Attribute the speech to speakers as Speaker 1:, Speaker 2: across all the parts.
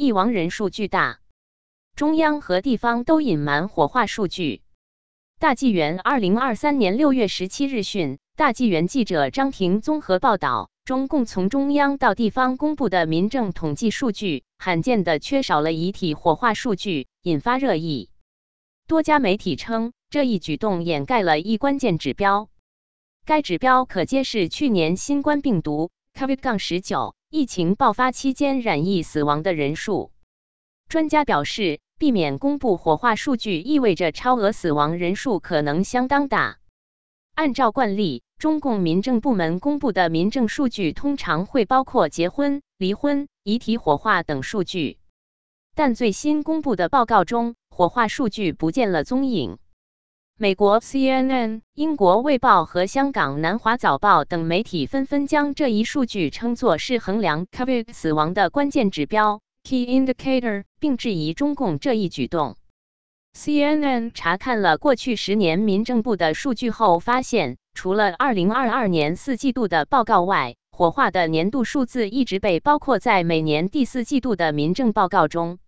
Speaker 1: 疫亡人数巨大，中央和地方都隐瞒火化数据。大纪元二零二三年六月十七日讯，大纪元记者张婷综合报道，中共从中央到地方公布的民政统计数据，罕见的缺少了遗体火化数据，引发热议。多家媒体称，这一举动掩盖了一关键指标，该指标可揭示去年新冠病毒 （COVID-19） 疫情爆发期间染疫死亡的人数。专家表示。避免公布火化数据，意味着超额死亡人数可能相当大。按照惯例，中共民政部门公布的民政数据通常会包括结婚、离婚、遗体火化等数据，但最新公布的报告中，火化数据不见了踪影。美国 CNN、英国《卫报》和香港《南华早报》等媒体纷纷将这一数据称作是衡量 COVID 死亡的关键指标。Key indicator，并质疑中共这一举动。CNN 查看了过去十年民政部的数据后发现，除了2022年四季度的报告外，火化的年度数字一直被包括在每年第四季度的民政报告中。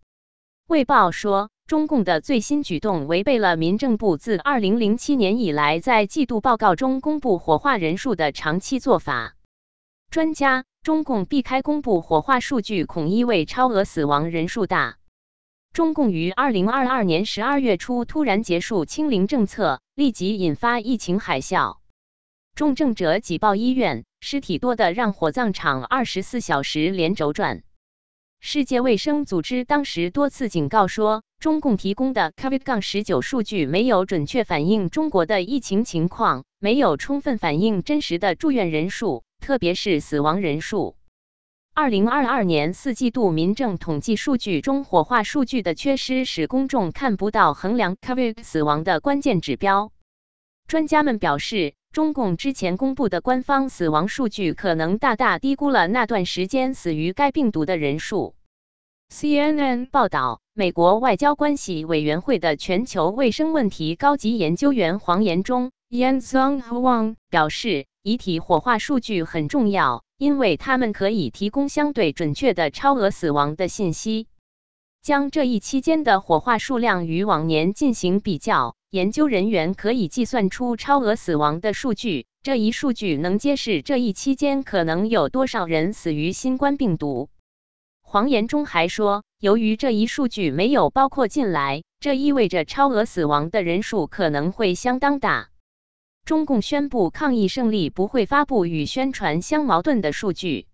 Speaker 1: 卫报说，中共的最新举动违背了民政部自2007年以来在季度报告中公布火化人数的长期做法。专家。中共避开公布火化数据，恐意味超额死亡人数大。中共于二零二二年十二月初突然结束清零政策，立即引发疫情海啸。重症者挤爆医院，尸体多的让火葬场二十四小时连轴转。世界卫生组织当时多次警告说，中共提供的 COVID- 十九数据没有准确反映中国的疫情情况，没有充分反映真实的住院人数。特别是死亡人数。二零二二年四季度民政统计数据中，火化数据的缺失使公众看不到衡量 COVID 死亡的关键指标。专家们表示，中共之前公布的官方死亡数据可能大大低估了那段时间死于该病毒的人数。CNN 报道，美国外交关系委员会的全球卫生问题高级研究员黄延忠 （Yan z o n g Huang） 表示。遗体火化数据很重要，因为它们可以提供相对准确的超额死亡的信息。将这一期间的火化数量与往年进行比较，研究人员可以计算出超额死亡的数据。这一数据能揭示这一期间可能有多少人死于新冠病毒。黄延忠还说，由于这一数据没有包括进来，这意味着超额死亡的人数可能会相当大。中共宣布抗疫胜利，不会发布与宣传相矛盾的数据。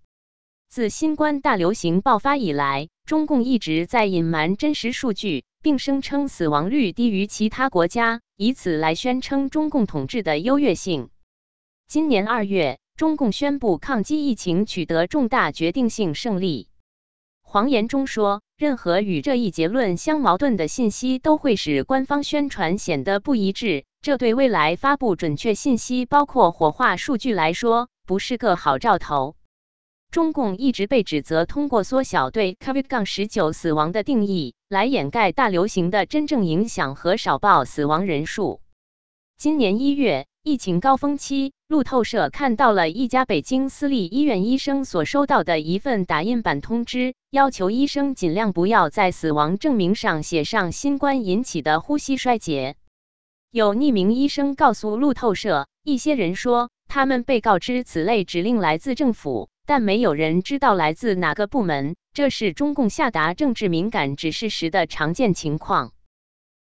Speaker 1: 自新冠大流行爆发以来，中共一直在隐瞒真实数据，并声称死亡率低于其他国家，以此来宣称中共统治的优越性。今年二月，中共宣布抗击疫情取得重大决定性胜利。黄岩中说：“任何与这一结论相矛盾的信息，都会使官方宣传显得不一致。”这对未来发布准确信息，包括火化数据来说，不是个好兆头。中共一直被指责通过缩小对 COVID-19 死亡的定义，来掩盖大流行的真正影响和少报死亡人数。今年一月，疫情高峰期，路透社看到了一家北京私立医院医生所收到的一份打印版通知，要求医生尽量不要在死亡证明上写上新冠引起的呼吸衰竭。有匿名医生告诉路透社，一些人说他们被告知此类指令来自政府，但没有人知道来自哪个部门。这是中共下达政治敏感指示时的常见情况。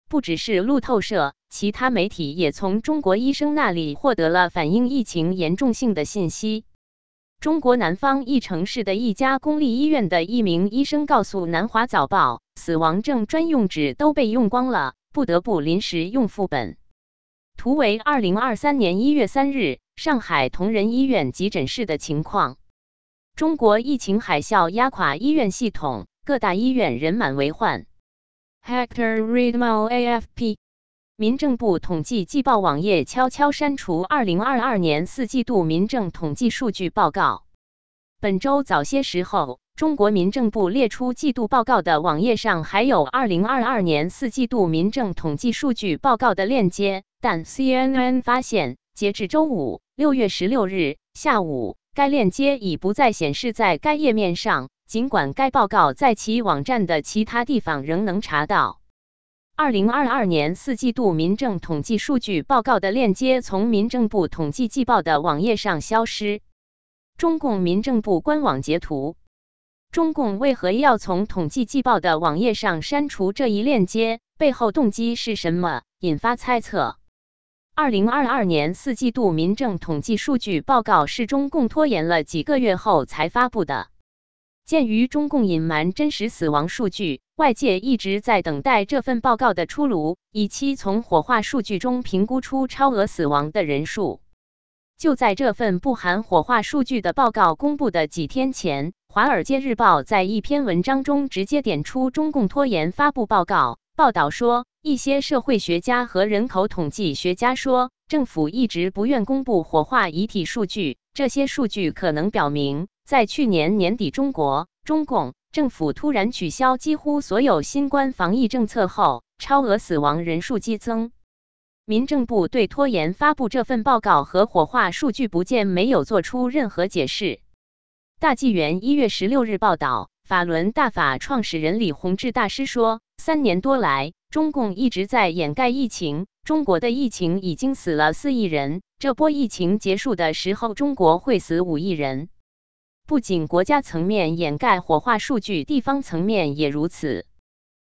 Speaker 1: 不只是路透社，其他媒体也从中国医生那里获得了反映疫情严重性的信息。中国南方一城市的一家公立医院的一名医生告诉南华早报，死亡证专用纸都被用光了，不得不临时用副本。图为二零二三年一月三日上海同仁医院急诊室的情况。中国疫情海啸压垮医院系统，各大医院人满为患。Hector Readmal AFP，民政部统计季报网页悄悄删除二零二二年四季度民政统计数据报告。本周早些时候。中国民政部列出季度报告的网页上还有二零二二年四季度民政统计数据报告的链接，但 CNN 发现，截至周五六月十六日下午，该链接已不再显示在该页面上。尽管该报告在其网站的其他地方仍能查到。二零二二年四季度民政统计数据报告的链接从民政部统计季报的网页上消失。中共民政部官网截图。中共为何要从统计季报的网页上删除这一链接？背后动机是什么？引发猜测。二零二二年四季度民政统计数据报告是中共拖延了几个月后才发布的。鉴于中共隐瞒真实死亡数据，外界一直在等待这份报告的出炉，以期从火化数据中评估出超额死亡的人数。就在这份不含火化数据的报告公布的几天前，《华尔街日报》在一篇文章中直接点出中共拖延发布报告。报道说，一些社会学家和人口统计学家说，政府一直不愿公布火化遗体数据。这些数据可能表明，在去年年底，中国中共政府突然取消几乎所有新冠防疫政策后，超额死亡人数激增。民政部对拖延发布这份报告和火化数据不见没有做出任何解释。大纪元一月十六日报道，法轮大法创始人李洪志大师说：“三年多来，中共一直在掩盖疫情。中国的疫情已经死了四亿人，这波疫情结束的时候，中国会死五亿人。不仅国家层面掩盖火化数据，地方层面也如此。”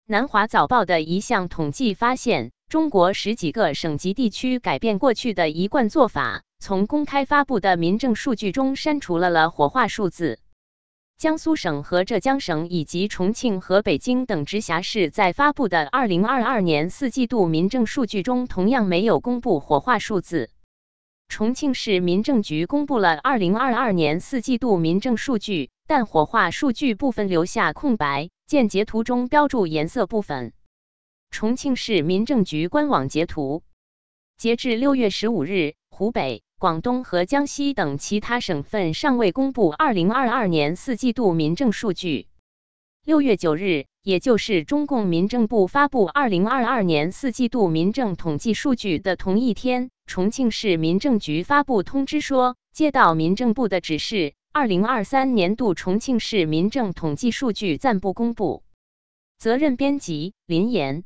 Speaker 1: 南华早报的一项统计发现。中国十几个省级地区改变过去的一贯做法，从公开发布的民政数据中删除了了火化数字。江苏省和浙江省以及重庆和北京等直辖市在发布的二零二二年四季度民政数据中，同样没有公布火化数字。重庆市民政局公布了二零二二年四季度民政数据，但火化数据部分留下空白，见截图中标注颜色部分。重庆市民政局官网截图，截至六月十五日，湖北、广东和江西等其他省份尚未公布二零二二年四季度民政数据。六月九日，也就是中共民政部发布二零二二年四季度民政统计数据的同一天，重庆市民政局发布通知说，接到民政部的指示，二零二三年度重庆市民政统计数据暂不公布。责任编辑：林岩。